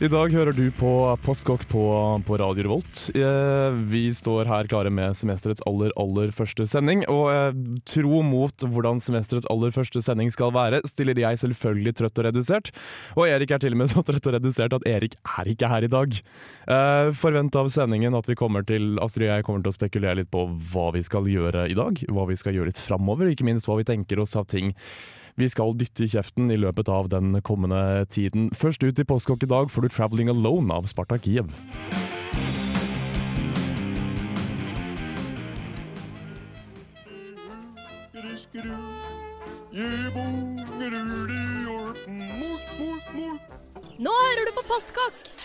I dag hører du på Postkokk på, på Radio Revolt. Eh, Vi står her klare med semesterets aller, aller første sending. Og eh, tro mot hvordan semesterets aller første sending skal være, stiller jeg selvfølgelig trøtt og redusert. Og Erik er til og med så trøtt og redusert at Erik er ikke her i dag. Eh, Forvent av sendingen at vi kommer til Astrid og jeg kommer til å spekulere litt på hva vi skal gjøre i dag. Hva vi skal gjøre litt framover, ikke minst hva vi tenker oss av ting vi skal dytte i kjeften i løpet av den kommende tiden. Først ut i postkokk i dag får du 'Traveling Alone' av Sparta Kiev. Nå hører du på Postkokk!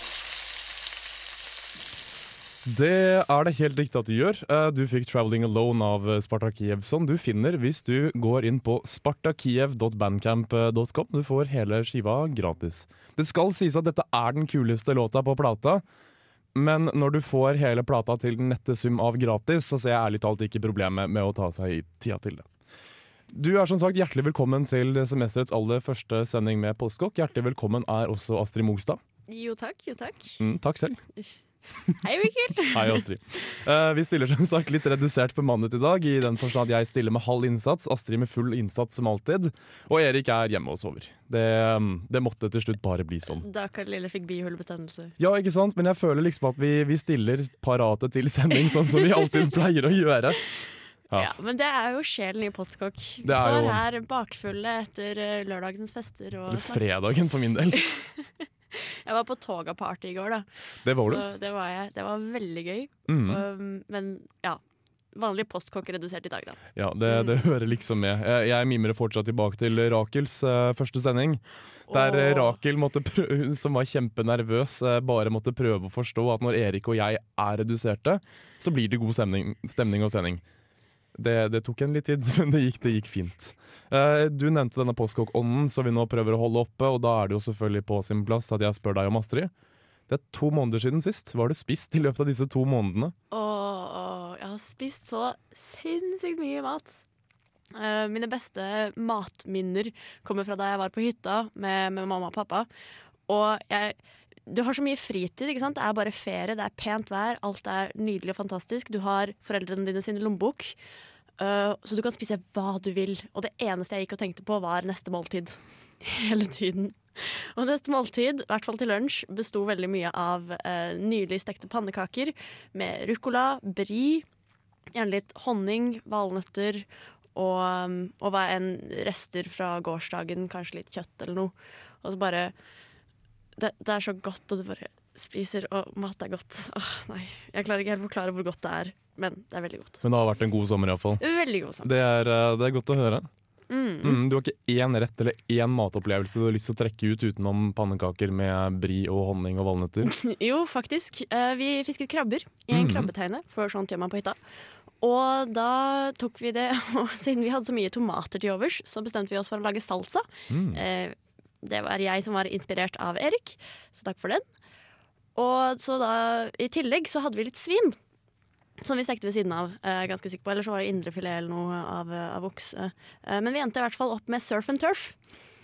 Det er det helt riktig at du gjør. Eh, Du fikk 'Traveling Alone' av Spartakiev, som du finner hvis du går inn på spartakiev.bandcamp.com. Du får hele skiva gratis. Det skal sies at dette er den kuleste låta på plata, men når du får hele plata til den nette sum av gratis, så ser jeg ærlig talt ikke problemet med å ta seg tida til det. Du er som sagt hjertelig velkommen til semesterets aller første sending med Postkokk. Hjertelig velkommen er også Astrid Mogstad. Jo takk, jo takk. Mm, takk selv. Hei, Mikkel. Hei, Astrid. Uh, vi stiller som sagt litt redusert bemannet i dag, i den forstand at jeg stiller med halv innsats, Astrid med full innsats som alltid, og Erik er hjemme og sover. Det, mm, det måtte til slutt bare bli sånn. Da Karl lille fikk bihulebetennelse. Ja, ikke sant? Men jeg føler liksom at vi, vi stiller parate til sending, sånn som vi alltid pleier å gjøre. Ja. Ja. Men det er jo sjelen i Postkokk. Vi står jo- her bakfulle etter eh, lørdagens fester. Og fredagen, for min del. jeg var på Toga-party i går, da. Det var du. Så det var, jeg. det var veldig gøy. Mm. Um, men ja. Vanlig postkokk redusert i dag, da. Ja, det, det hører liksom med. Jeg, jeg mimrer fortsatt tilbake til Rakels uh, første sending. Der oh. Rakel, prøve, hun som var kjempenervøs, uh, bare måtte prøve å forstå at når Erik og jeg er reduserte, så blir det god stemning, stemning og sending. Det, det tok en litt tid, men det gikk, det gikk fint. Eh, Du nevnte denne postkokk-ånden som vi nå prøver å holde oppe, og da er det jo selvfølgelig på sin plass at jeg spør deg om Astrid. Det er to måneder siden sist. Hva har du spist i løpet av disse to månedene? Åh, jeg har spist så sinnssykt mye mat. Eh, mine beste matminner kommer fra da jeg var på hytta med, med mamma og pappa. Og jeg, du har så mye fritid. ikke sant? Det er bare ferie, det er pent vær, alt er nydelig og fantastisk. Du har foreldrene dine sin lommebok, eh, så du kan spise hva du vil. Og det eneste jeg gikk og tenkte på, var neste måltid. Hele tiden. Og neste måltid, i hvert fall til lunsj, besto veldig mye av eh, nydelig stekte pannekaker med ruccola, brie, gjerne litt honning, valnøtter og, um, og hva enn rester fra gårsdagen, kanskje litt kjøtt eller noe. Og så bare det, det er så godt, og det bare spiser, og mat er godt. Åh, nei, jeg klarer ikke helt å forklare hvor godt det er, men det er veldig godt. Men det har vært en god sommer iallfall. Veldig god sommer. Det, er, eh, det er godt å høre. Mm. Mm, du har ikke én rett eller én matopplevelse du har lyst til å trekke ut utenom pannekaker med bri og honning og valnøtter? Jo, faktisk. Eh, Vi fisket krabber i en mm. krabbeteine, for sånt gjør man på hytta. Og da tok vi det, og siden vi hadde så mye tomater til overs, så bestemte vi oss for å lage salsa. Mm. Eh, Det var jeg som var inspirert av Erik, så takk for den. Og så da, i tillegg så hadde vi litt svin. Som vi stekte ved siden av, eh, ganske sikker på. Eller så var det indrefilet eller noe av, av okse. Eh, men vi endte i hvert fall opp med surf and turf.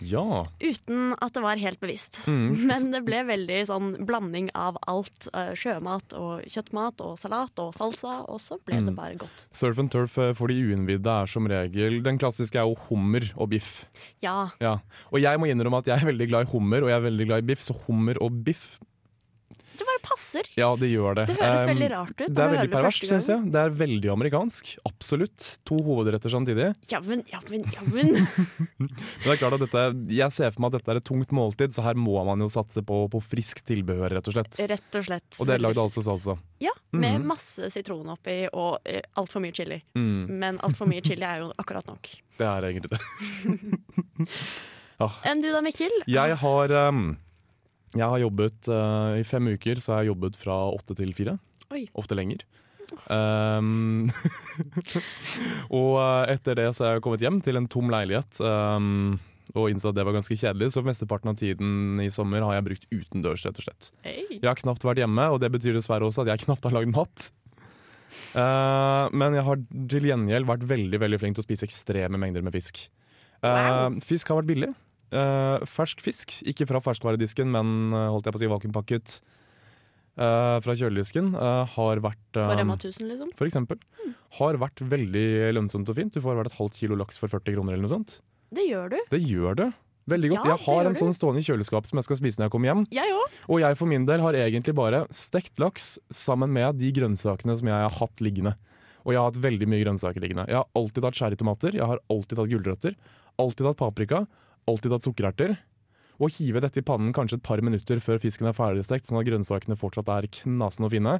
Ja. Uten at det var helt bevisst. Mm. Men det ble veldig sånn blanding av alt. eh, sjømat og kjøttmat og salat og salsa, og så ble det Mm. bare godt. Surf and turf eh, for de uinnvidde er som regel Den klassiske er jo hummer og biff. Ja. Ja. Og jeg må innrømme at jeg er veldig glad i hummer, og jeg er veldig glad i biff, så hummer og biff, Det bare passer. ja, det gjør det. Det høres veldig rart ut. Det er veldig perverst, syns jeg. Det er veldig amerikansk. Absolutt. To hovedretter samtidig. Ja, men, ja, men, ja, det er klart at dette, Jeg ser for meg at dette er et tungt måltid, så her må man jo satse på, på friskt tilbehør, rett og slett. Rett og slett. Og det er lagd altså salsa. Ja, med Mhm. masse sitron oppi og uh, altfor mye chili. Mm, Men altfor mye chili er jo akkurat nok. det er egentlig det. Enn du da, Mikkel? Jeg har, um, jeg har jobbet uh, i fem uker, så har jeg jobbet fra åtte til fire. Oi. Ofte lenger. Um, og eh, etter det så har jeg kommet hjem til en tom leilighet um, og innså at det var ganske kjedelig, så mesteparten av tiden i sommer har jeg brukt utendørs, rett og slett. Hey. Jeg har knapt vært hjemme, og det betyr dessverre også at jeg knapt har lagd mat. Uh, men jeg har til gjengjeld vært veldig veldig flink til å spise ekstreme mengder med fisk. Wow. Fisk har vært billig. Eh, fersk fisk, ikke fra ferskvaredisken, men uh, holdt jeg på å si vakuumpakket eh, fra kjøledisken, har vært På Rema 1000, liksom. for eksempel, har vært veldig lønnsomt og fint. Du får hvert et halvt kilo laks for 40 kroner eller noe sånt. Det gjør du. Det gjør det. Veldig godt. Ja, jeg har en sånn stående i kjøleskapet som jeg skal spise når jeg kommer hjem. Jeg. Og jeg for min del har egentlig bare stekt laks sammen med de grønnsakene som jeg har hatt liggende. Og jeg har hatt veldig mye grønnsaker liggende. Jeg har alltid tatt cherrytomater, jeg har alltid tatt gulrøtter, alltid tatt paprika, alltid tatt sukkererter. Og hive dette i pannen kanskje et par minutter før fisken er ferdigstekt, sånn at grønnsakene fortsatt er knasende å finne,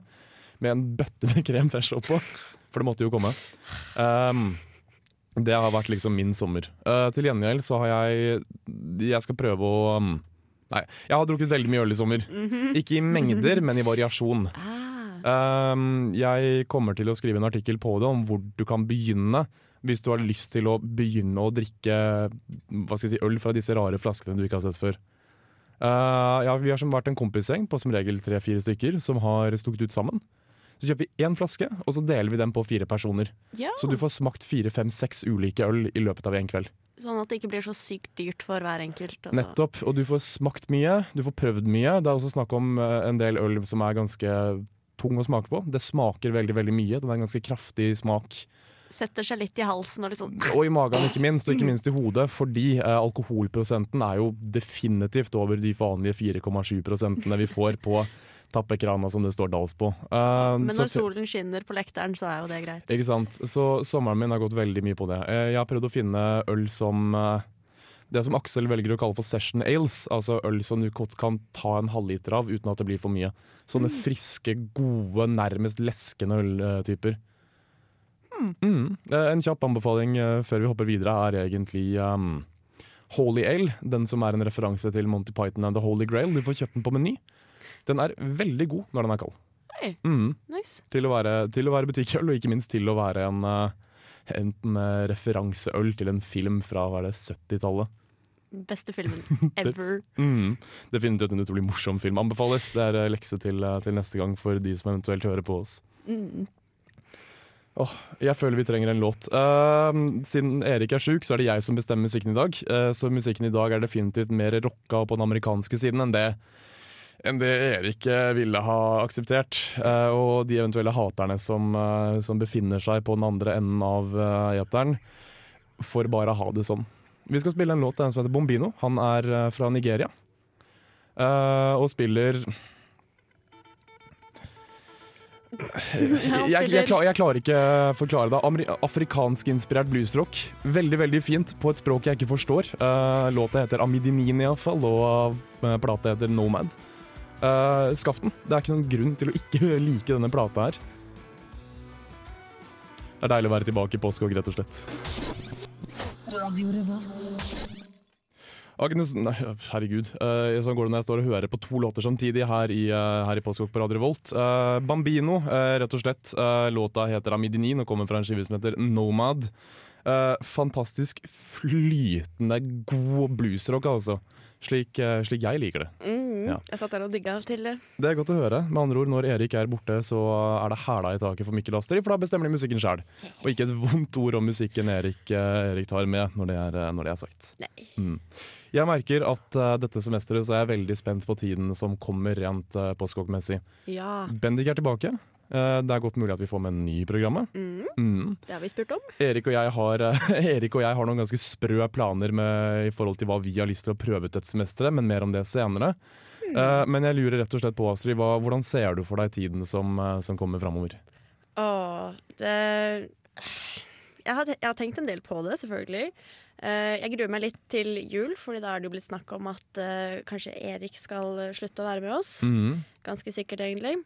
med en bøtte med krem fresh oppå. For det måtte jo komme. Um, det har vært liksom min sommer. Uh, til gjengjeld så har jeg Jeg skal prøve å um, Nei, jeg har drukket veldig mye øl i sommer. Ikke i mengder, men i variasjon. Ah. Um, jeg kommer til å skrive en artikkel på det om hvor du kan begynne hvis du har lyst til å begynne å drikke si, øl fra disse rare flaskene du ikke har sett før. Uh, ja, vi har som vært en kompisgjeng på som regel tre-fire stykker som har stukket ut sammen. Så kjøper vi én flaske, og så deler vi den på fire personer. Ja. Så du får smakt fire, fem, seks ulike øl i løpet av en kveld. Sånn at det ikke blir så sykt dyrt for hver enkelt. altså. Nettopp. Og du får smakt mye, du får prøvd mye. Det er også snakk om eh, en del øl som er ganske tung å smake på. Det smaker veldig veldig mye. Den er en ganske kraftig smak. Setter seg litt i halsen og sånn Og i magen, ikke minst, og ikke minst i hodet. Fordi eh, alkoholprosenten er jo definitivt over de vanlige 4,7 prosentene vi får på tappekrana som det står Dals på. Uh, Men så når solen skinner på lekteren, så er jo det greit. Ikke sant. Så sommeren min har gått veldig mye på det. Eh, Jeg har prøvd å finne øl som uh, det som Aksel velger å kalle for session ales. Altså øl som du godt kan ta en halvliter av uten at det blir for mye. Sånne friske, gode, nærmest leskende øltyper. Mm. Eh, En kjapp anbefaling eh, før vi hopper videre er egentlig um, Holy Ale. Den som er en referanse til Monty Python and The Holy Grail. Du får kjøpt den på Meny. Den er veldig god når den er kald. Hey. Mm Nice. til å være, til å være butikkøl, og ikke minst til å være en, eh, en eh, referanseøl til en film fra hva er det, 70-tallet. Beste filmen ever. det, Mm. Definitivt en utrolig morsom film. Anbefales. Det er lekse til, til neste gang for de som eventuelt hører på oss. Mm. Jeg føler vi trenger en låt. Uh, siden Erik er sjuk, så er det jeg som bestemmer musikken i dag. Uh, så musikken i dag er definitivt mer rocka på den amerikanske siden enn det, enn det Erik eh, ville ha akseptert. Uh, og de eventuelle haterne som, som befinner seg på den andre enden av eteren, får bare ha det sånn. Vi skal spille en låt av en som heter Bombino. Han er fra Nigeria. Og spiller jeg, jeg, klar, jeg klarer ikke forklare det. Ameri Afrikansk-inspirert bluesrock. Veldig veldig fint på et språk jeg ikke forstår. Uh, låta heter Amidinin iallfall, og uh, plata heter Nomad. Uh, skaff den. Det er ikke noen grunn til å ikke like denne plata her. Det er deilig å være tilbake i påskog, rett og slett. Agnes, nei, herregud. Uh, sånn går det når jeg står og hører på to låter samtidig her i, uh, i Påskevåk på Radio Revolt. Uh, Bambino, rett og slett. Låta heter Amidinin og kommer fra en skive som heter Nomad. Eh, fantastisk flytende god bluesrock, altså. Slik, uh, slik jeg liker det. Mm. Ja. Jeg satt der og digga til det. Det er godt å høre. Med andre ord, når Erik er borte, så er det hæla i taket for Mikkel Astrid, for da bestemmer de musikken sjøl. Og ikke et vondt ord om musikken Erik, uh, Erik tar med, når det er, når det er sagt. Nei. Mm. Jeg merker at uh, dette semesteret så er jeg veldig spent på tiden som kommer rent uh, postkokkmessig. Ja. Bendik er tilbake. Eh, det er godt mulig at vi får med en ny i programmet. Mm. Mm. Det har vi spurt om. Erik, og jeg har, eh, Erik og jeg har noen ganske sprø planer med, i forhold til hva vi har lyst til å prøve ut dette semesteret, men mer om det senere. Eh, men jeg lurer rett og slett på, Astrid, hva, hvordan ser du for deg tiden som, som kommer framover? Åh, det jeg har, jeg har tenkt en del på det, selvfølgelig. Jeg gruer meg litt til jul, Fordi da er det jo blitt snakk om at uh, kanskje Erik skal slutte å være med oss. Mm. Ganske sikkert, egentlig.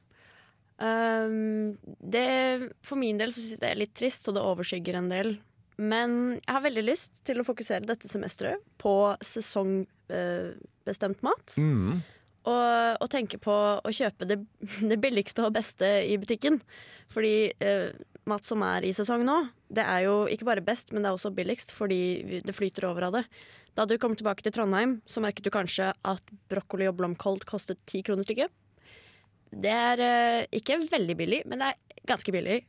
Um, det, for min del så synes jeg det er litt trist, og det overskygger en del. Men jeg har veldig lyst til å fokusere dette semesteret på sesongbestemt mat. Mm. og, og tenke på å kjøpe det, det billigste og beste i butikken. Fordi uh, mat som er i sesong nå, det er jo ikke bare best, men det er også billigst fordi det flyter over av det. Da du kom tilbake til Trondheim, så merket du kanskje at brokkoli og blomkål kostet ti kroner stykket. Det er eh, ikke veldig billig, men det er ganske billig.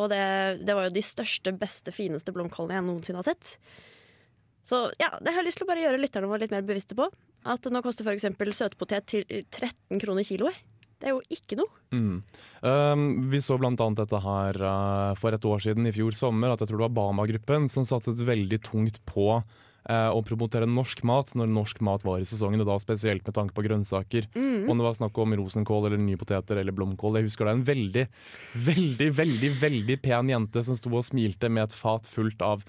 Og det, det var jo de største, beste, fineste blomkålene jeg noensinne har sett. Så ja, det har jeg lyst til å bare gjøre lytterne våre litt mer bevisste på. At nå koster f.eks. søtpotet til 13 kroner kiloet. Det er jo ikke noe. Mm. Um, vi så annet dette her uh, for et år siden, i fjor sommer, at jeg tror det var Bama-gruppen som satset veldig tungt på uh, å promotere norsk mat når norsk mat var i sesongen, og da spesielt med tanke på grønnsaker. Om det var snakk om rosenkål eller nye poteter eller blomkål. Jeg husker det er en veldig, veldig, veldig, veldig pen jente som sto og smilte med et fat fullt av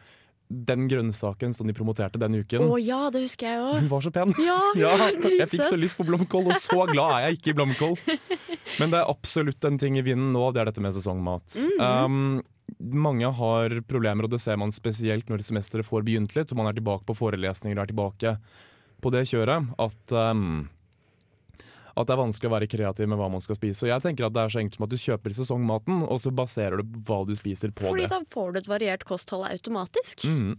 den grønnsaken som de promoterte den uken. Å ja, det husker jeg også. Hun var så pen! Ja, Ja, jeg fikk så lyst på blomkål, og så glad er jeg ikke i blomkål. Men det er absolutt en ting i vinden nå, det er dette med sesongmat. um, mange har problemer, og det ser man spesielt når semesteret får begynt litt, og man er tilbake på forelesninger og er tilbake på det kjøret, at, um, at det er vanskelig å være kreativ med hva man skal spise. Og jeg tenker at det er så enkelt som at du kjøper sesongmaten, og så baserer du hva du spiser på Fordi det. da får du et variert kosthold automatisk. Mhm.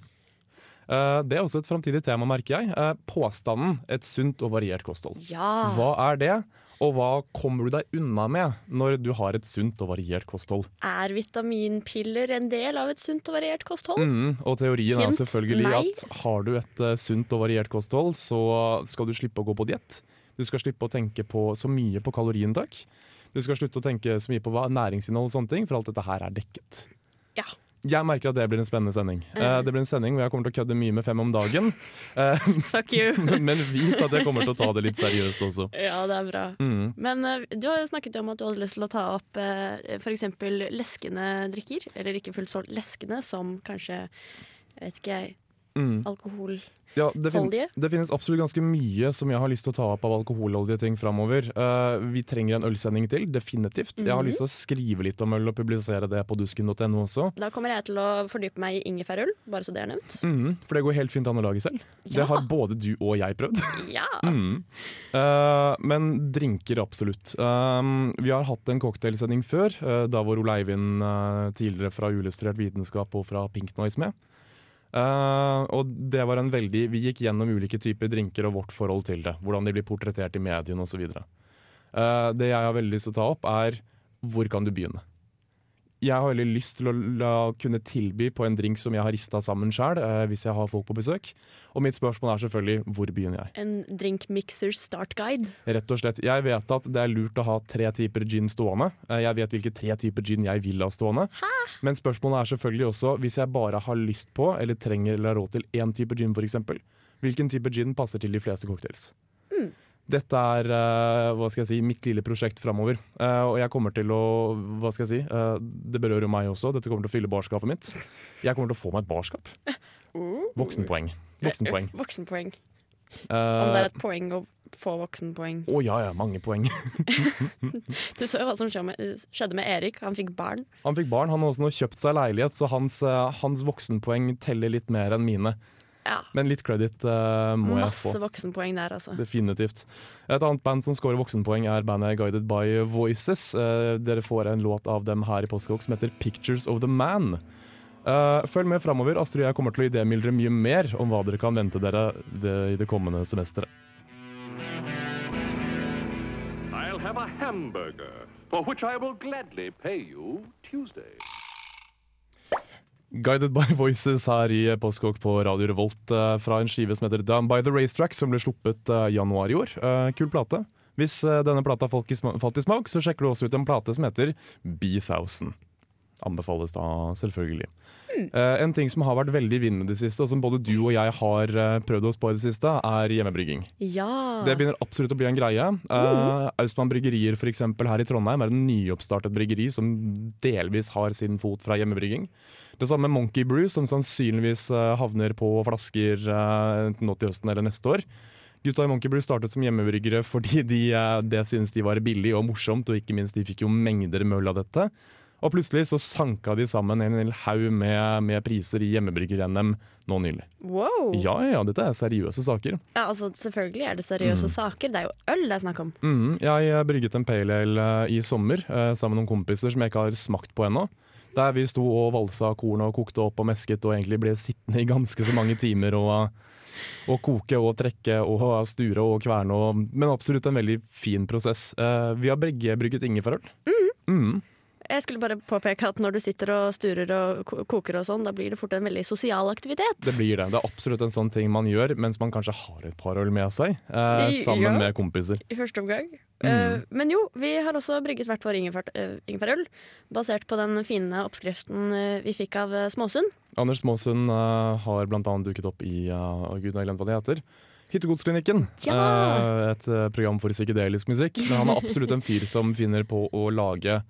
Eh, det er også et framtidig tema, merker jeg. Eh, påstanden 'et sunt og variert kosthold'. Ja. Hva er det, og hva kommer du deg unna med når du har et sunt og variert kosthold? Er vitaminpiller en del av et sunt og variert kosthold? Mm, og teorien Hint, er selvfølgelig nei. at har du et eh, sunt og variert kosthold, så skal du slippe å gå på diett. Du skal slippe å tenke på så mye på kaloriinntak. Du skal slutte å tenke så mye på næringsinnhold og sånne ting, for alt dette her er dekket. Ja. Jeg merker at det blir en spennende sending. Eh, det blir en sending hvor jeg kommer til å kødde mye med fem om dagen. Uh, Fuck you. men vit at jeg kommer til å ta det litt seriøst også. ja, det er bra. Mm. Men uh, du har jo snakket om at du hadde lyst til å ta opp uh, f.eks. leskende drikker. Eller ikke fullt så leskende som kanskje, vet ikke jeg, Mm. alkohol. Ja, det, fin Olje? det finnes absolutt ganske mye som jeg har lyst til å ta opp av alkoholholdige ting framover. Uh, vi trenger en ølsending til, definitivt. Jeg har Mhm. lyst til å skrive litt om øl og publisere det på dusken.no også. Da kommer jeg til å fordype meg i ingefærøl, bare så det er nevnt. Mhm, for det går helt fint an å lage selv. Ja. Det har både du og jeg prøvd. Ja! Mhm. uh, men drinker absolutt. Uh, vi har hatt en cocktailsending før, eh, da var Ole Eivind tidligere fra Uillustrert vitenskap og fra Pink Noise med. Eh, og det var en veldig Vi gikk gjennom ulike typer drinker og vårt forhold til det. Hvordan de blir portrettert i mediene osv. Uh, det jeg har veldig lyst til å ta opp, er hvor kan du begynne? Jeg har veldig lyst til å la, kunne tilby på en drink som jeg har rista sammen sjøl, hvis jeg har folk på besøk. Og mitt spørsmål er selvfølgelig hvor begynner jeg? En drinkmixer startguide? Rett og slett. Jeg vet at det er lurt å ha tre typer gin stående. Eh, Jeg vet hvilke tre typer gin jeg vil ha stående. Men spørsmålet er selvfølgelig også, hvis jeg bare har lyst på, eller trenger eller har råd til én type gin f.eks., hvilken type gin passer til de fleste cocktails? Dette er eh, hva skal jeg si, mitt lille prosjekt framover. Eh, og jeg kommer til å Hva skal jeg si? eh, det berører meg også. Dette kommer til å fylle barskapet mitt. Jeg kommer til å få meg et barskap. Voksenpoeng. Voksenpoeng. Voksenpoeng. Eh, Om det er et poeng å få voksenpoeng. Å ja, ja, mange poeng. Du så jo hva som skjedde med, Erik. Han fikk barn. Han fikk barn, han har også nå kjøpt seg leilighet, så hans, hans voksenpoeng teller litt mer enn mine. Ja. Men litt credit uh, må jeg få. Masse voksenpoeng der, altså. Definitivt. Et annet band som scorer voksenpoeng, er bandet Guided by Voices. Uh, dere får en låt av dem her i Postkokk som heter 'Pictures of the Man'. Uh, følg med framover. Astrid og jeg kommer til å idémyldre mye mer om hva dere kan vente dere det, i det kommende semesteret. I'll have a hamburger, for which I will gladly pay you Tuesday. Guided by Voices her i Postkokk på Radio Revolt eh, fra en skive som heter Down by the Racetrack, som ble sluppet eh, januar i år. Eh, kul plate. Hvis denne plata falt i smak, så sjekker du også ut en plate som heter B1000. Anbefales da selvfølgelig. Eh, en ting som har vært veldig vinnende i det siste, og som både du og jeg har uh, prøvd oss på i det siste, er hjemmebrygging. Ja. Det begynner absolutt å bli en greie. Uh, Austmann Bryggerier for eksempel, her i Trondheim er et nyoppstartet bryggeri som delvis har sin fot fra hjemmebrygging. Det samme med Monkey Brew, som sannsynligvis eh, havner på flasker eh, enten nå til høsten eller neste år. Gutta i Monkey Brew startet som hjemmebryggere fordi de, eh, det synes de var billig og morsomt, og ikke minst de fikk jo mengder møll av dette. Og plutselig så sanka de sammen en hel haug med, med priser i hjemmebrygger-NM nå nylig. Wow! Ja ja, dette er seriøse saker. Ja, altså Selvfølgelig er det seriøse saker. Det er jo øl det er snakk om. Mm, jeg eh, brygget en pale ale eh, i sommer eh, sammen med noen kompiser som jeg ikke har smakt på ennå. Der vi sto og valsa kornet og kokte opp og mesket og egentlig ble sittende i ganske så mange timer og, og koke og trekke og sture og kverne. Og, men absolutt en veldig fin prosess. Vi har begge brygget ingefærøl. Mhm. Jeg skulle bare påpeke at når du sitter og sturer og koker og sånn, da blir det fort en veldig sosial aktivitet. Det blir det. Det er absolutt en sånn ting man gjør mens man kanskje har et par øl med seg. Eh, I- sammen ja. med kompiser. I første omgang. Mm. Eh, men jo, vi har også brygget hvert vår ingefær, eh. Basert på den fine oppskriften eh, vi fikk av Småsund. Anders Småsund uh, har blant annet dukket opp i uh, Gud har glemt hva det heter. Hyttegodsklinikken. Ja! Et program for psykedelisk musikk. Men han er absolutt en fyr som finner på å lage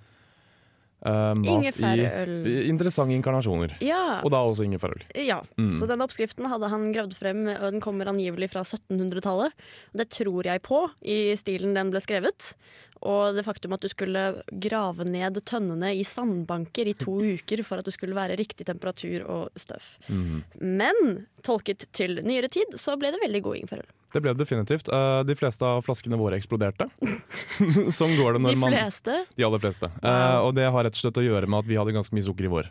eh, mat i interessante inkarnasjoner. Ja. Og da også ingefærøl. Ja, Mm. så denne oppskriften hadde han gravd frem, og den kommer angivelig fra 1700-tallet. Det tror jeg på, i stilen den ble skrevet. Og det faktum at du skulle grave ned tønnene i sandbanker i to uker for at det skulle være riktig temperatur og støv. Mhm. Men tolket til nyere tid, så ble det veldig god ingefærøl. Det ble det definitivt. Eh, de fleste av flaskene våre eksploderte. Sånn går det De når man fleste. De aller fleste. Wow. Eh, og det har rett og slett å gjøre med at vi hadde ganske mye sukker i vår.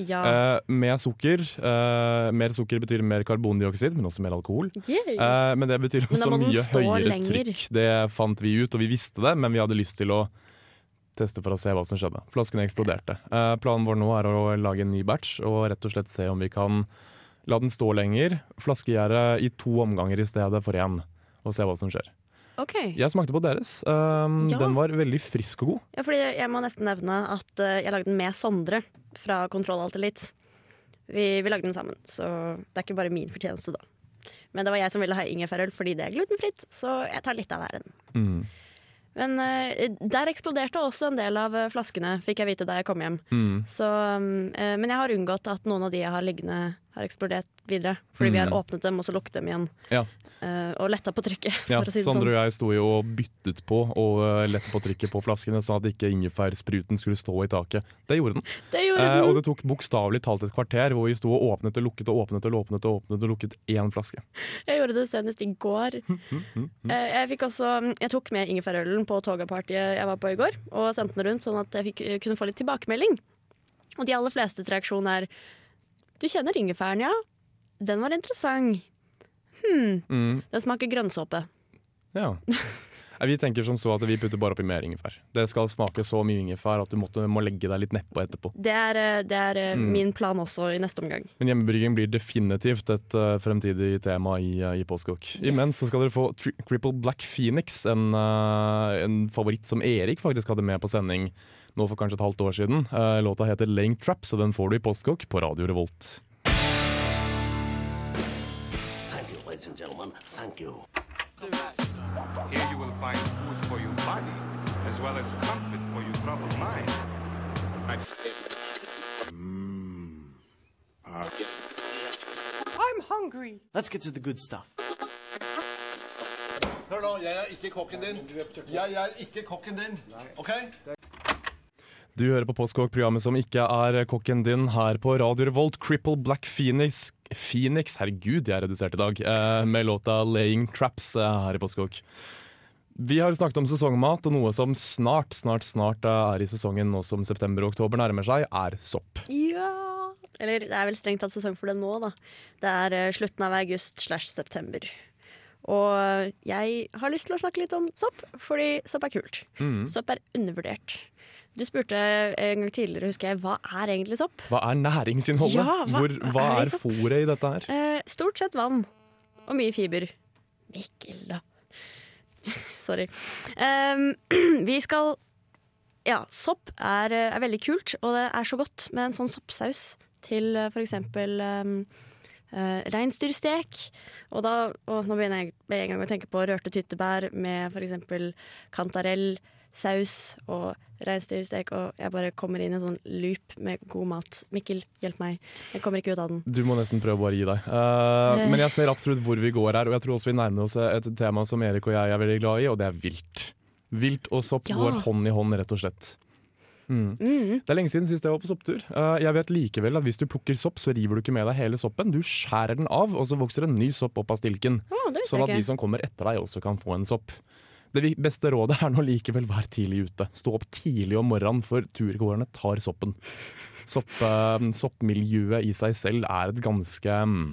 Ja. Uh, med sukker Uh, Mer sukker betyr mer karbondioksid, men også mer alkohol. Eh, men det betyr også mye høyere lenger. trykk. Det fant vi ut, og vi visste det, men vi hadde lyst til å teste for å se hva som skjedde. Flaskene eksploderte. Eh, planen vår nå er å lage en ny batch og rett og slett se om vi kan la den stå lenger. Flaskegjære i to omganger i stedet for én, og se hva som skjer. Okay. Jeg smakte på deres. Um, Ja. Den var veldig frisk og god. Ja, fordi jeg må nesten nevne at eh, jeg lagde den med Sondre fra Kontroll Alt Elite. Vi, vi lagde den sammen, så det er ikke bare min fortjeneste, da. Men det var jeg som ville ha ingefærøl fordi det er glutenfritt, så jeg tar litt av æren. Mm. Men eh, der eksploderte også en del av eh, flaskene, fikk jeg vite da jeg kom hjem. Mm. Så, um, eh, men jeg har unngått at noen av de jeg har liggende, har eksplodert videre. Fordi vi har Mm. åpnet dem og så lukket dem igjen. Ja. Uh, og letta på trykket, for Ja, si Sondre sånn. og jeg sto jo og byttet på og uh, lette på trykket på flaskene, sånn at ikke ingefærspruten skulle stå i taket. Det gjorde den. Det gjorde Eh, den! og det tok bokstavelig talt et kvarter hvor vi sto og åpnet og lukket og åpnet og åpnet og åpnet og lukket én flaske. Jeg gjorde det senest i går. Mm, Eh, Jeg, fikk også, jeg tok med ingefærølen på togapartyet jeg var på i går, og sendte den rundt sånn at jeg fikk, kunne få litt tilbakemelding. Og de aller flestes reaksjon er Du kjenner ingefæren, ja? Den var interessant. Hmm, Mm, den smaker grønnsåpe. ja. Vi tenker som så at vi putter bare oppi mer ingefær. Det skal smake så mye ingefær at du måtte, må legge deg litt nedpå etterpå. Det er, eh, det er eh, Mm. min plan også i neste omgang. Men hjemmebrygging blir definitivt et uh, fremtidig tema i, uh, i Postkok. Yes. Imens så skal dere få Tri Triple Black Phoenix, en, uh, en favoritt som Erik faktisk hadde med på sending nå for kanskje et halvt år siden. Uh, låta heter Lane Trap, så den får du i Postkokk på Radio Revolt. Thank you, ladies and gentlemen. Thank you. Here you will find food for your body, as well as comfort for your troubled mind. I- Let's get to the good stuff. Hør nå, jeg er ikke kokken din. Jeg er ikke kokken din. OK? Du hører på Postkokk, programmet som ikke er kokken din, her på Radio Revolt. Cripple Black Phoenix Phoenix, herregud, jeg er redusert i dag, eh, med låta 'Laying Traps' eh, her i Postkokk. Vi har snakket om sesongmat, og noe som snart, snart, snart eh, er i sesongen nå som september og oktober nærmer seg, er sopp. Ja! Eller det er vel strengt tatt sesong for det nå, da. Det er slutten av august slash september. Og jeg har lyst til å snakke litt om sopp, fordi sopp er kult. Mm. Sopp er undervurdert. Du spurte en gang tidligere, husker jeg, hva er egentlig sopp? Hva er næringsinnholdet? Ja, hva Hvor, hva er er fôret i dette her? Eh, stort sett vann. Og mye fiber. Mikkel, da. Sorry. Em, vi skal Ja, sopp er, er veldig kult, og det er så godt med en sånn soppsaus til eh, for eksempel um, reinsdyrstek. Og da og nå begynner jeg med en gang å tenke på rørte tyttebær med eksempel kantarell, saus og reinsdyrstek, og jeg bare kommer inn i en sånn loop med god mat. Mikkel, hjelp meg. Jeg kommer ikke ut av den. Du må nesten prøve å bare gi deg. Uh, men jeg ser absolutt hvor vi går her, og jeg tror også vi nærmer oss et tema som Erik og jeg er veldig glad i, og det er vilt. Vilt og sopp Ja. går hånd i hånd, rett og slett. Mm. Det er lenge siden sist jeg var på sopptur. Uh, jeg vet likevel at hvis du plukker sopp, så river du ikke med deg hele soppen. Du skjærer den av, og så vokser en ny sopp opp av stilken. Oh, Sånn at de som kommer etter deg, også kan få en sopp. Det beste rådet er nå likevel vær tidlig ute. Stå opp tidlig om morgenen, for turgåerne tar soppen. Sopp, eh, soppmiljøet i seg selv er et ganske mm,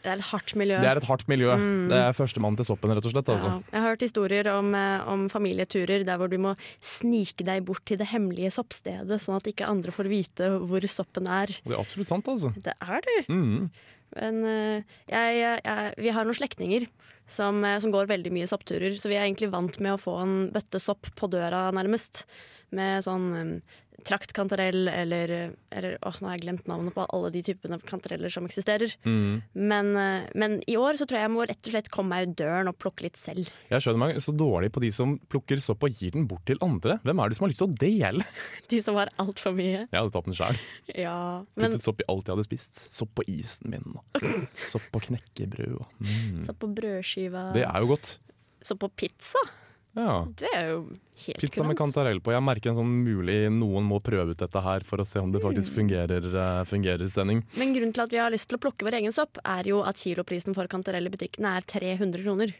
Det er et hardt miljø. Det er et hardt miljø. Det er førstemann til soppen, rett og slett. Altså. Ja, jeg har hørt historier om, eh, om familieturer der hvor du må snike deg bort til det hemmelige soppstedet, sånn at ikke andre får vite hvor soppen er. Det er absolutt sant, altså. Det er det. Mm. Men eh, jeg, jeg, vi har noen slektninger som, eh, som går veldig mye soppturer, så vi er egentlig vant med å få en bøtte sopp på døra, nærmest. Med sånn um, traktkantarell eller, eller åh, nå har jeg glemt navnet på alle de typene kantareller som eksisterer. Mm. Men, eh, men i år så tror jeg jeg må rett og slett komme meg ut døren og plukke litt selv. Jeg skjønner meg så dårlig på de som plukker sopp og gir den bort til andre. Hvem er det som har lyst til å dele? De som har altfor mye. Jeg hadde tatt den sjøl. Ja, men Puttet sopp i alt jeg hadde spist. Sopp på isen min. Og sopp på knekkebrød. Og, mm. Sopp på brødskiva Det er jo godt. Sopp på pizza. Ja. Det er jo helt Pizza med kantarell på. Jeg merker en sånn mulig noen må prøve ut dette her for å se om det faktisk fungerer, eh, fungerer sending. Men grunnen til at vi har lyst til å plukke vår egen sopp, er jo at kiloprisen for kantarell i butikkene er 300 kroner.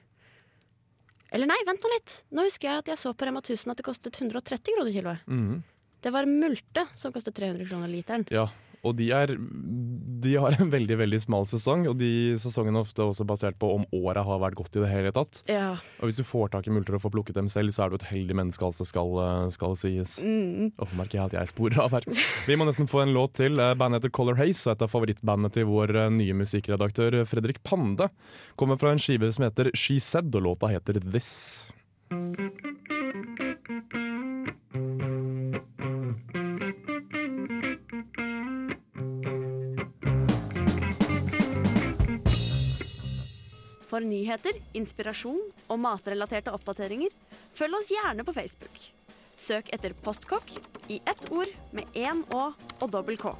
Eller nei, vent nå litt. Nå husker jeg at jeg så på Rema 1000 at det kostet 130 kroner kiloet. Mhm. Det var multe som kostet 300 kroner literen. Ja, og de, er, de har en veldig veldig smal sesong, og de sesongene er ofte også basert på om året har vært godt i det hele tatt. Ja. Og hvis du får tak i multer og får plukket dem selv, så er du et heldig menneske, altså skal, eh, skal sies. Mm. Oh, merker jeg at jeg sporer av her. Vi må nesten få en låt til. Eh, Bandet heter Color Haze, og et av favorittbandene til vår eh, nye musikkredaktør Fredrik Pande kommer fra en skive som heter She Said, og låta heter This. For nyheter, inspirasjon og matrelaterte oppdateringer, følg oss gjerne på Facebook. Søk etter Postkokk i ett ord med én Å og dobbel K.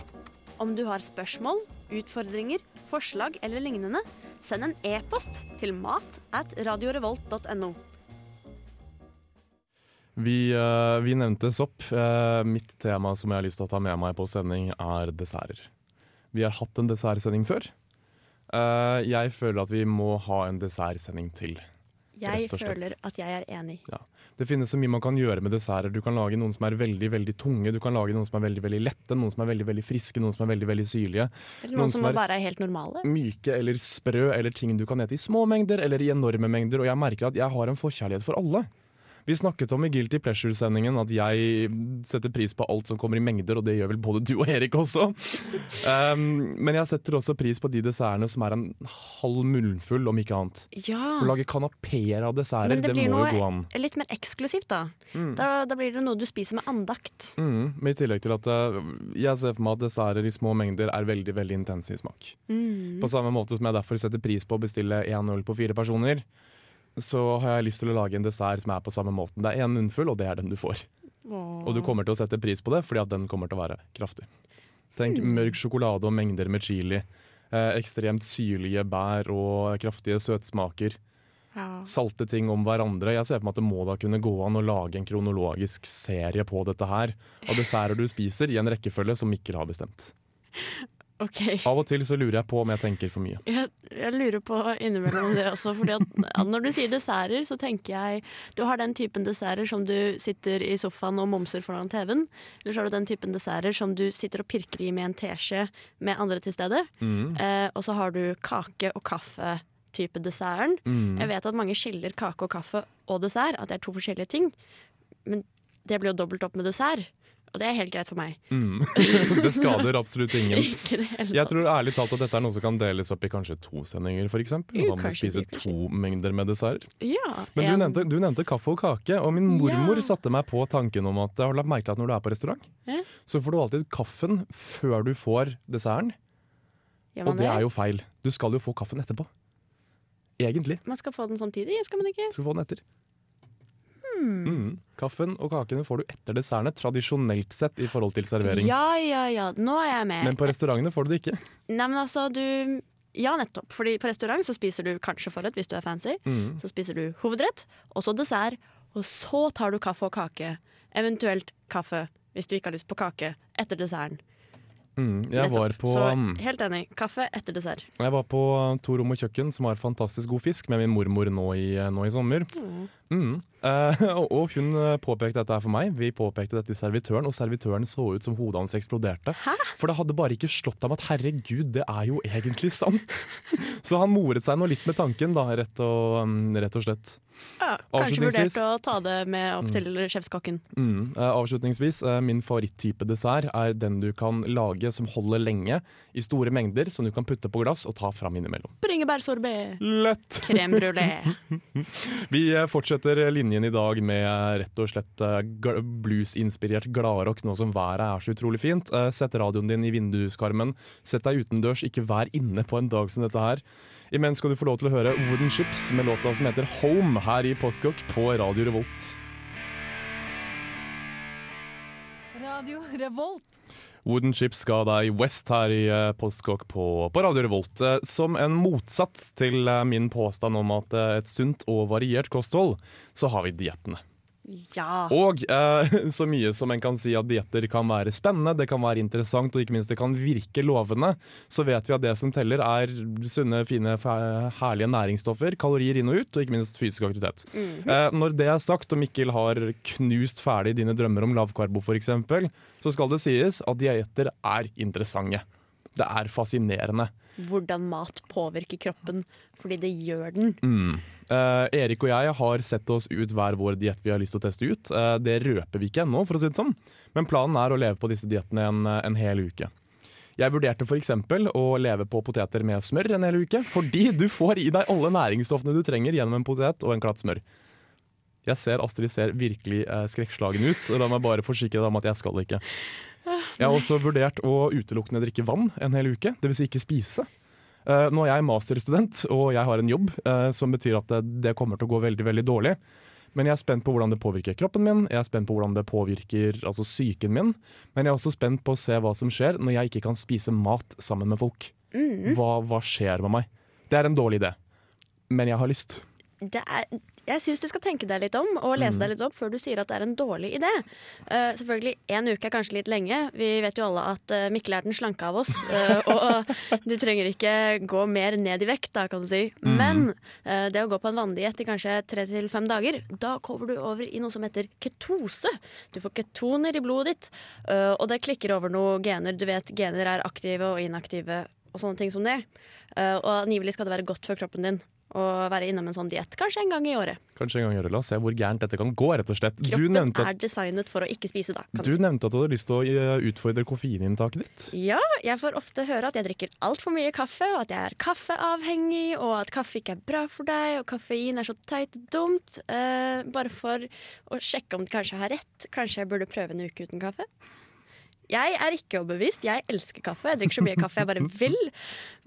Om du har spørsmål, utfordringer, forslag eller lignende, send en e-post til mat at radiorevolt.no. Vi, eh, vi nevnte sopp. Eh, mitt tema som jeg har lyst til å ta med meg på sending, er desserter. Vi har hatt en dessertsending før. Eh, jeg føler at vi må ha en dessertsending til. Jeg føler at jeg er enig. Ja. Det finnes så mye man kan gjøre med desserter. Du kan lage noen som er veldig veldig tunge, du kan lage noen som er veldig veldig lette, noen som er veldig veldig friske, noen som er veldig veldig syrlige. Eller Noen noen som som er- bare er helt normale. Myke eller sprø eller ting du kan ete i små mengder eller i enorme mengder. Og jeg merker at jeg har en forkjærlighet for alle. Vi snakket om i Guilty Pleasure-sendingen at jeg setter pris på alt som kommer i mengder, og det gjør vel både du og Erik også. Um, men jeg setter også pris på de dessertene som er en halv munnfull, om ikke annet. Ja, Å lage kanapeer av desserter, det, det må jo gå an. litt mer eksklusivt, da. da. Da blir det noe du spiser med andakt. Mm, men i tillegg til at uh, jeg ser for meg at desserter i små mengder er veldig veldig intense i smak. Mm. På samme måte som jeg derfor setter pris på å bestille én øl på fire personer, så har jeg lyst til å lage en dessert som er på samme måten. Det er én munnfull, og det er den du får. Og du kommer til å sette pris på det, fordi at den kommer til å være kraftig. Tenk mørk sjokolade og mengder med chili. Eh, ekstremt syrlige bær og kraftige søtsmaker. Ja. Salte ting om hverandre. Jeg ser for meg at det må da kunne gå an å lage en kronologisk serie på dette her. Av desserter du spiser, i en rekkefølge som Mikkel har bestemt. Ok. Av og til så lurer jeg på om jeg tenker for mye. Jeg, jeg lurer på innimellom det også. Fordi at Når du sier desserter, så tenker jeg Du har den typen desserter som du sitter i sofaen og momser foran TV-en. Eller så har du den typen desserter som du sitter og pirker i med en teskje med andre til stede. Mm. Eh, og så har du kake og kaffe-type desserten. Mm. Jeg vet at mange skiller kake og kaffe og dessert, at det er to forskjellige ting. Men det blir jo dobbelt opp med dessert. Og det er helt greit for meg. Mm. det skader absolutt ingen. Jeg tror ærlig talt at dette er noe som kan deles opp i kanskje to sendinger, f.eks. Man må spise to mengder med dessert. Ja, Men du en- nevnte, du nevnte kaffe og kake, og min mormor Ja. satte meg på tanken om at jeg har lagt merke til at når du er på restaurant, Ja. så får du alltid kaffen før du får desserten. Og det er jo feil. Du skal jo få kaffen etterpå. Egentlig. Man skal få den samtidig, skal man ikke? Skal få den etter. Hmm. Mm. Kaffen og kakene får du etter dessertene, tradisjonelt sett i forhold til servering. Ja, ja, ja. Nå er jeg med. Men på restaurantene får du det ikke. Nei, men altså, du Ja, nettopp. Fordi på restaurant så spiser du kanskje forrett hvis du er fancy. Mm. Så spiser du hovedrett, og så dessert. Og så tar du kaffe og kake. Eventuelt kaffe hvis du ikke har lyst på kake etter desserten. Mm, jeg, var på, Så mm, helt enig. Kaffe etter dessert. jeg var på To rom og kjøkken, som har fantastisk god fisk, med min mormor nå i, nå i sommer. Mm. Eh, og hun eh, påpekte dette for meg. Vi påpekte dette til servitøren, og servitøren så ut som hodet hans eksploderte. For det hadde bare ikke slått ham at herregud, det er jo egentlig sant. Så han moret seg nå litt med tanken, da, rett og, mm, rett og slett. Ja, kanskje vurdert å ta det med opp til sjefskokken. Mm. Eh, avslutningsvis, eh, min favoritttype dessert er den du kan lage som holder lenge, i store mengder, som du kan putte på glass og ta fram innimellom. Bringebærsorbé. Lett! Crème brulé. Vi eh, fortsetter linjen i dag med eh, rett og slett bluesinspirert blues-inspirert gladrock nå som været er så utrolig fint. Eh, Sett radioen din i vinduskarmen. Sett deg utendørs, ikke vær inne på en dag som dette her. Imens skal du få lov til å høre Wooden Chips med låta som heter Home her i Postkokk på Radio Revolt. Radio Revolt. Wooden Chips ga deg West her i eh, Postkokk på, på Radio Revolt. Eh, Som en motsats til eh, min påstand om at et sunt og variert kosthold, så har vi diettene. Ja. Og eh, så mye som en kan si at dietter kan være spennende, det kan være interessant og ikke minst det kan virke lovende, så vet vi at det som teller er sunne, fine, herlige næringsstoffer, kalorier inn og ut, og ikke minst fysisk aktivitet. eh, når det er sagt, og Mikkel har knust ferdig dine drømmer om lavkarbo f.eks., så skal det sies at dietter er interessante. Det er fascinerende. Hvordan mat påvirker kroppen, fordi det gjør den. Mm. Eh, Erik og jeg har sett oss ut hver vår diett vi har lyst til å teste ut. Eh, det røper vi ikke ennå, for å si det sånn. Men planen er å leve på disse diettene en, en hel uke. Jeg vurderte f.eks. å leve på poteter med smør en hel uke, fordi du får i deg alle næringsstoffene du trenger gjennom en potet og en klatt smør. Jeg ser Astrid ser virkelig eh, skrekkslagen ut, og la meg bare forsikre deg om at jeg skal ikke. Jeg har også vurdert å utelukkende drikke vann en hel uke, dvs. Si ikke spise. Eh, nå er jeg masterstudent, og jeg har en jobb, eh, som betyr at det, det kommer til å gå veldig veldig dårlig. Men jeg er spent på hvordan det påvirker kroppen min, jeg er spent på hvordan det påvirker altså psyken min. Men jeg er også spent på å se hva som skjer når jeg ikke kan spise mat sammen med folk. Hva, hva skjer med meg? Det er en dårlig idé, men jeg har lyst. det er, jeg syns du skal tenke deg litt om og lese deg litt opp før du sier at det er en dårlig idé. Uh, selvfølgelig, Én uke er kanskje litt lenge. Vi vet jo alle at uh, Mikkel er den slanke av oss. Uh, og du trenger ikke gå mer ned i vekt, da, kan du si. Men eh, det å gå på en vanndiett i kanskje tre til fem dager, da kommer du over i noe som heter ketose. Du får ketoner i blodet ditt, og det klikker over noen gener. Du vet gener er aktive og inaktive og sånne ting som det. Og angivelig skal det være godt for kroppen din å være innom en sånn diett kanskje en gang i året. Kanskje en gang i året, La oss se hvor gærent dette kan gå, rett og slett. Du Kroppen nevnte, er designet for å ikke spise, da. Kan du du nevnte at du hadde lyst til å eh, utfordre koffeininntaket ditt. Ja, jeg får ofte høre at jeg drikker altfor mye kaffe, og at jeg er kaffeavhengig, og at kaffe ikke er bra for deg, og kaffein er så teit og dumt. Eh, bare for å sjekke om det kanskje har rett. Kanskje jeg burde prøve en uke uten kaffe? Jeg er ikke overbevist. Jeg elsker kaffe. Jeg drikker så mye kaffe jeg bare vil.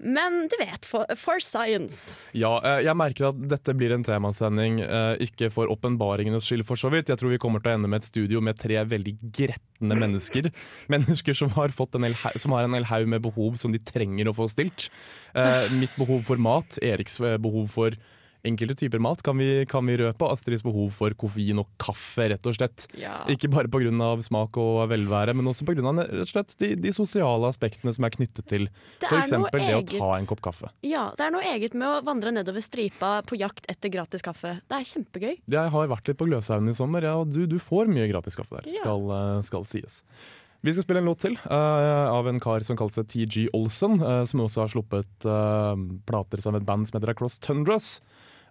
Men du vet, for, for science. Ja, eh, jeg merker at dette blir en temasending, eh, ikke for åpenbaringenes skyld for så vidt. Jeg tror vi kommer til å ende med et studio med tre veldig gretne mennesker. Mennesker som har, fått en hel som har en hel haug med behov som de trenger å få stilt. Eh, mitt behov for mat, Eriks eh, behov for enkelte typer mat kan vi, kan vi røpe. Astrids behov for koffein og kaffe, rett og slett. Ja. Ikke bare pga. smak og velvære, men også pga. De, de sosiale aspektene som er knyttet til f.eks. det å ta en kopp kaffe. Ja, det er noe eget med å vandre nedover stripa på jakt etter gratis kaffe. Det er kjempegøy. Jeg har vært litt på Gløshaugen i sommer, ja, og du, du får mye gratis kaffe der, Ja. skal, eh, skal sies. Vi skal spille en låt til uh, av en kar som kaller seg TG Olsen, uh, som også har sluppet uh, plater med et band som heter Across Tundras.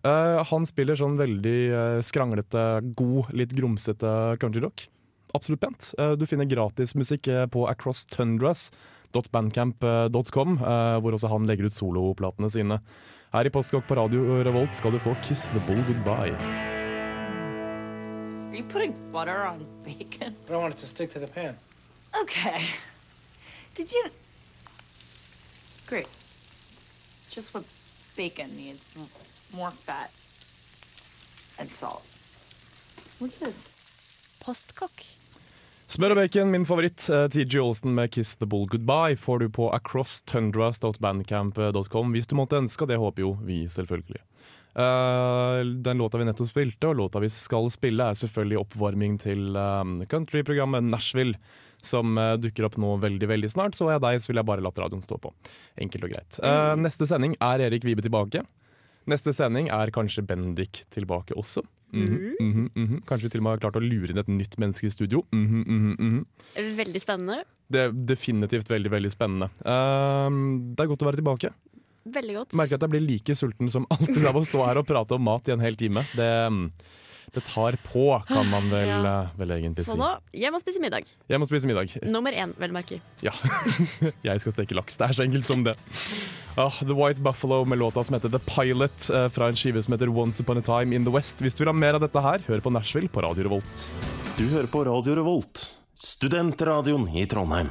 Eh, han spiller sånn veldig eh, skranglete, god, litt grumsete countryrock. Absolutt pent. Eh, du finner gratismusikk musikk på acrosstundras.bandcamp.com, eh, hvor også han legger ut soloplatene sine. Her i Postkokk på Radio Revolt skal du få 'Kiss the Bull Goodbye'. Are you putting butter on bacon? I don't want it to stick to the pan. Okay. Did you? Great. Just what bacon needs m- more fat and salt. What's this? Postkokk. Smør og bacon, min favoritt. Eh, TG Olsen med 'Kiss the Bull Goodbye' får du på acrosstundras.bandcamp.com hvis du måtte ønske, og det håper jo vi selvfølgelig. Uh, den låta vi nettopp spilte, og låta vi skal spille, er selvfølgelig oppvarming til uh, countryprogrammet Nashville, som uh, dukker opp nå veldig veldig snart. Så er jeg deg, så vil jeg bare latt radioen stå på. Enkelt og greit. Eh, neste sending er Erik Vibe tilbake. Neste sending er kanskje Bendik tilbake også. Mhm, mhm, mhm. Kanskje vi til og med har klart å lure inn et nytt menneske i studio. Mhm, mhm. Veldig spennende. Det er definitivt veldig veldig spennende. Um, det er godt å være tilbake. Veldig godt. Merker at jeg blir like sulten som alltid av å stå her og prate om mat i en hel time. Det, det tar på, kan man vel, Ja. eh, vel egentlig si. Så nå hjem og spise middag. Jeg må spise middag. Nummer én, vel merke. Ja. jeg skal steke laks. Det er så enkelt som det. Ah, The White Buffalo med låta som heter The Pilot, eh, fra en skive som heter Once Upon a Time in the West. Hvis du vil ha mer av dette her, hør på Nashville på Radio Revolt. Du hører på Radio Revolt, studentradioen i Trondheim.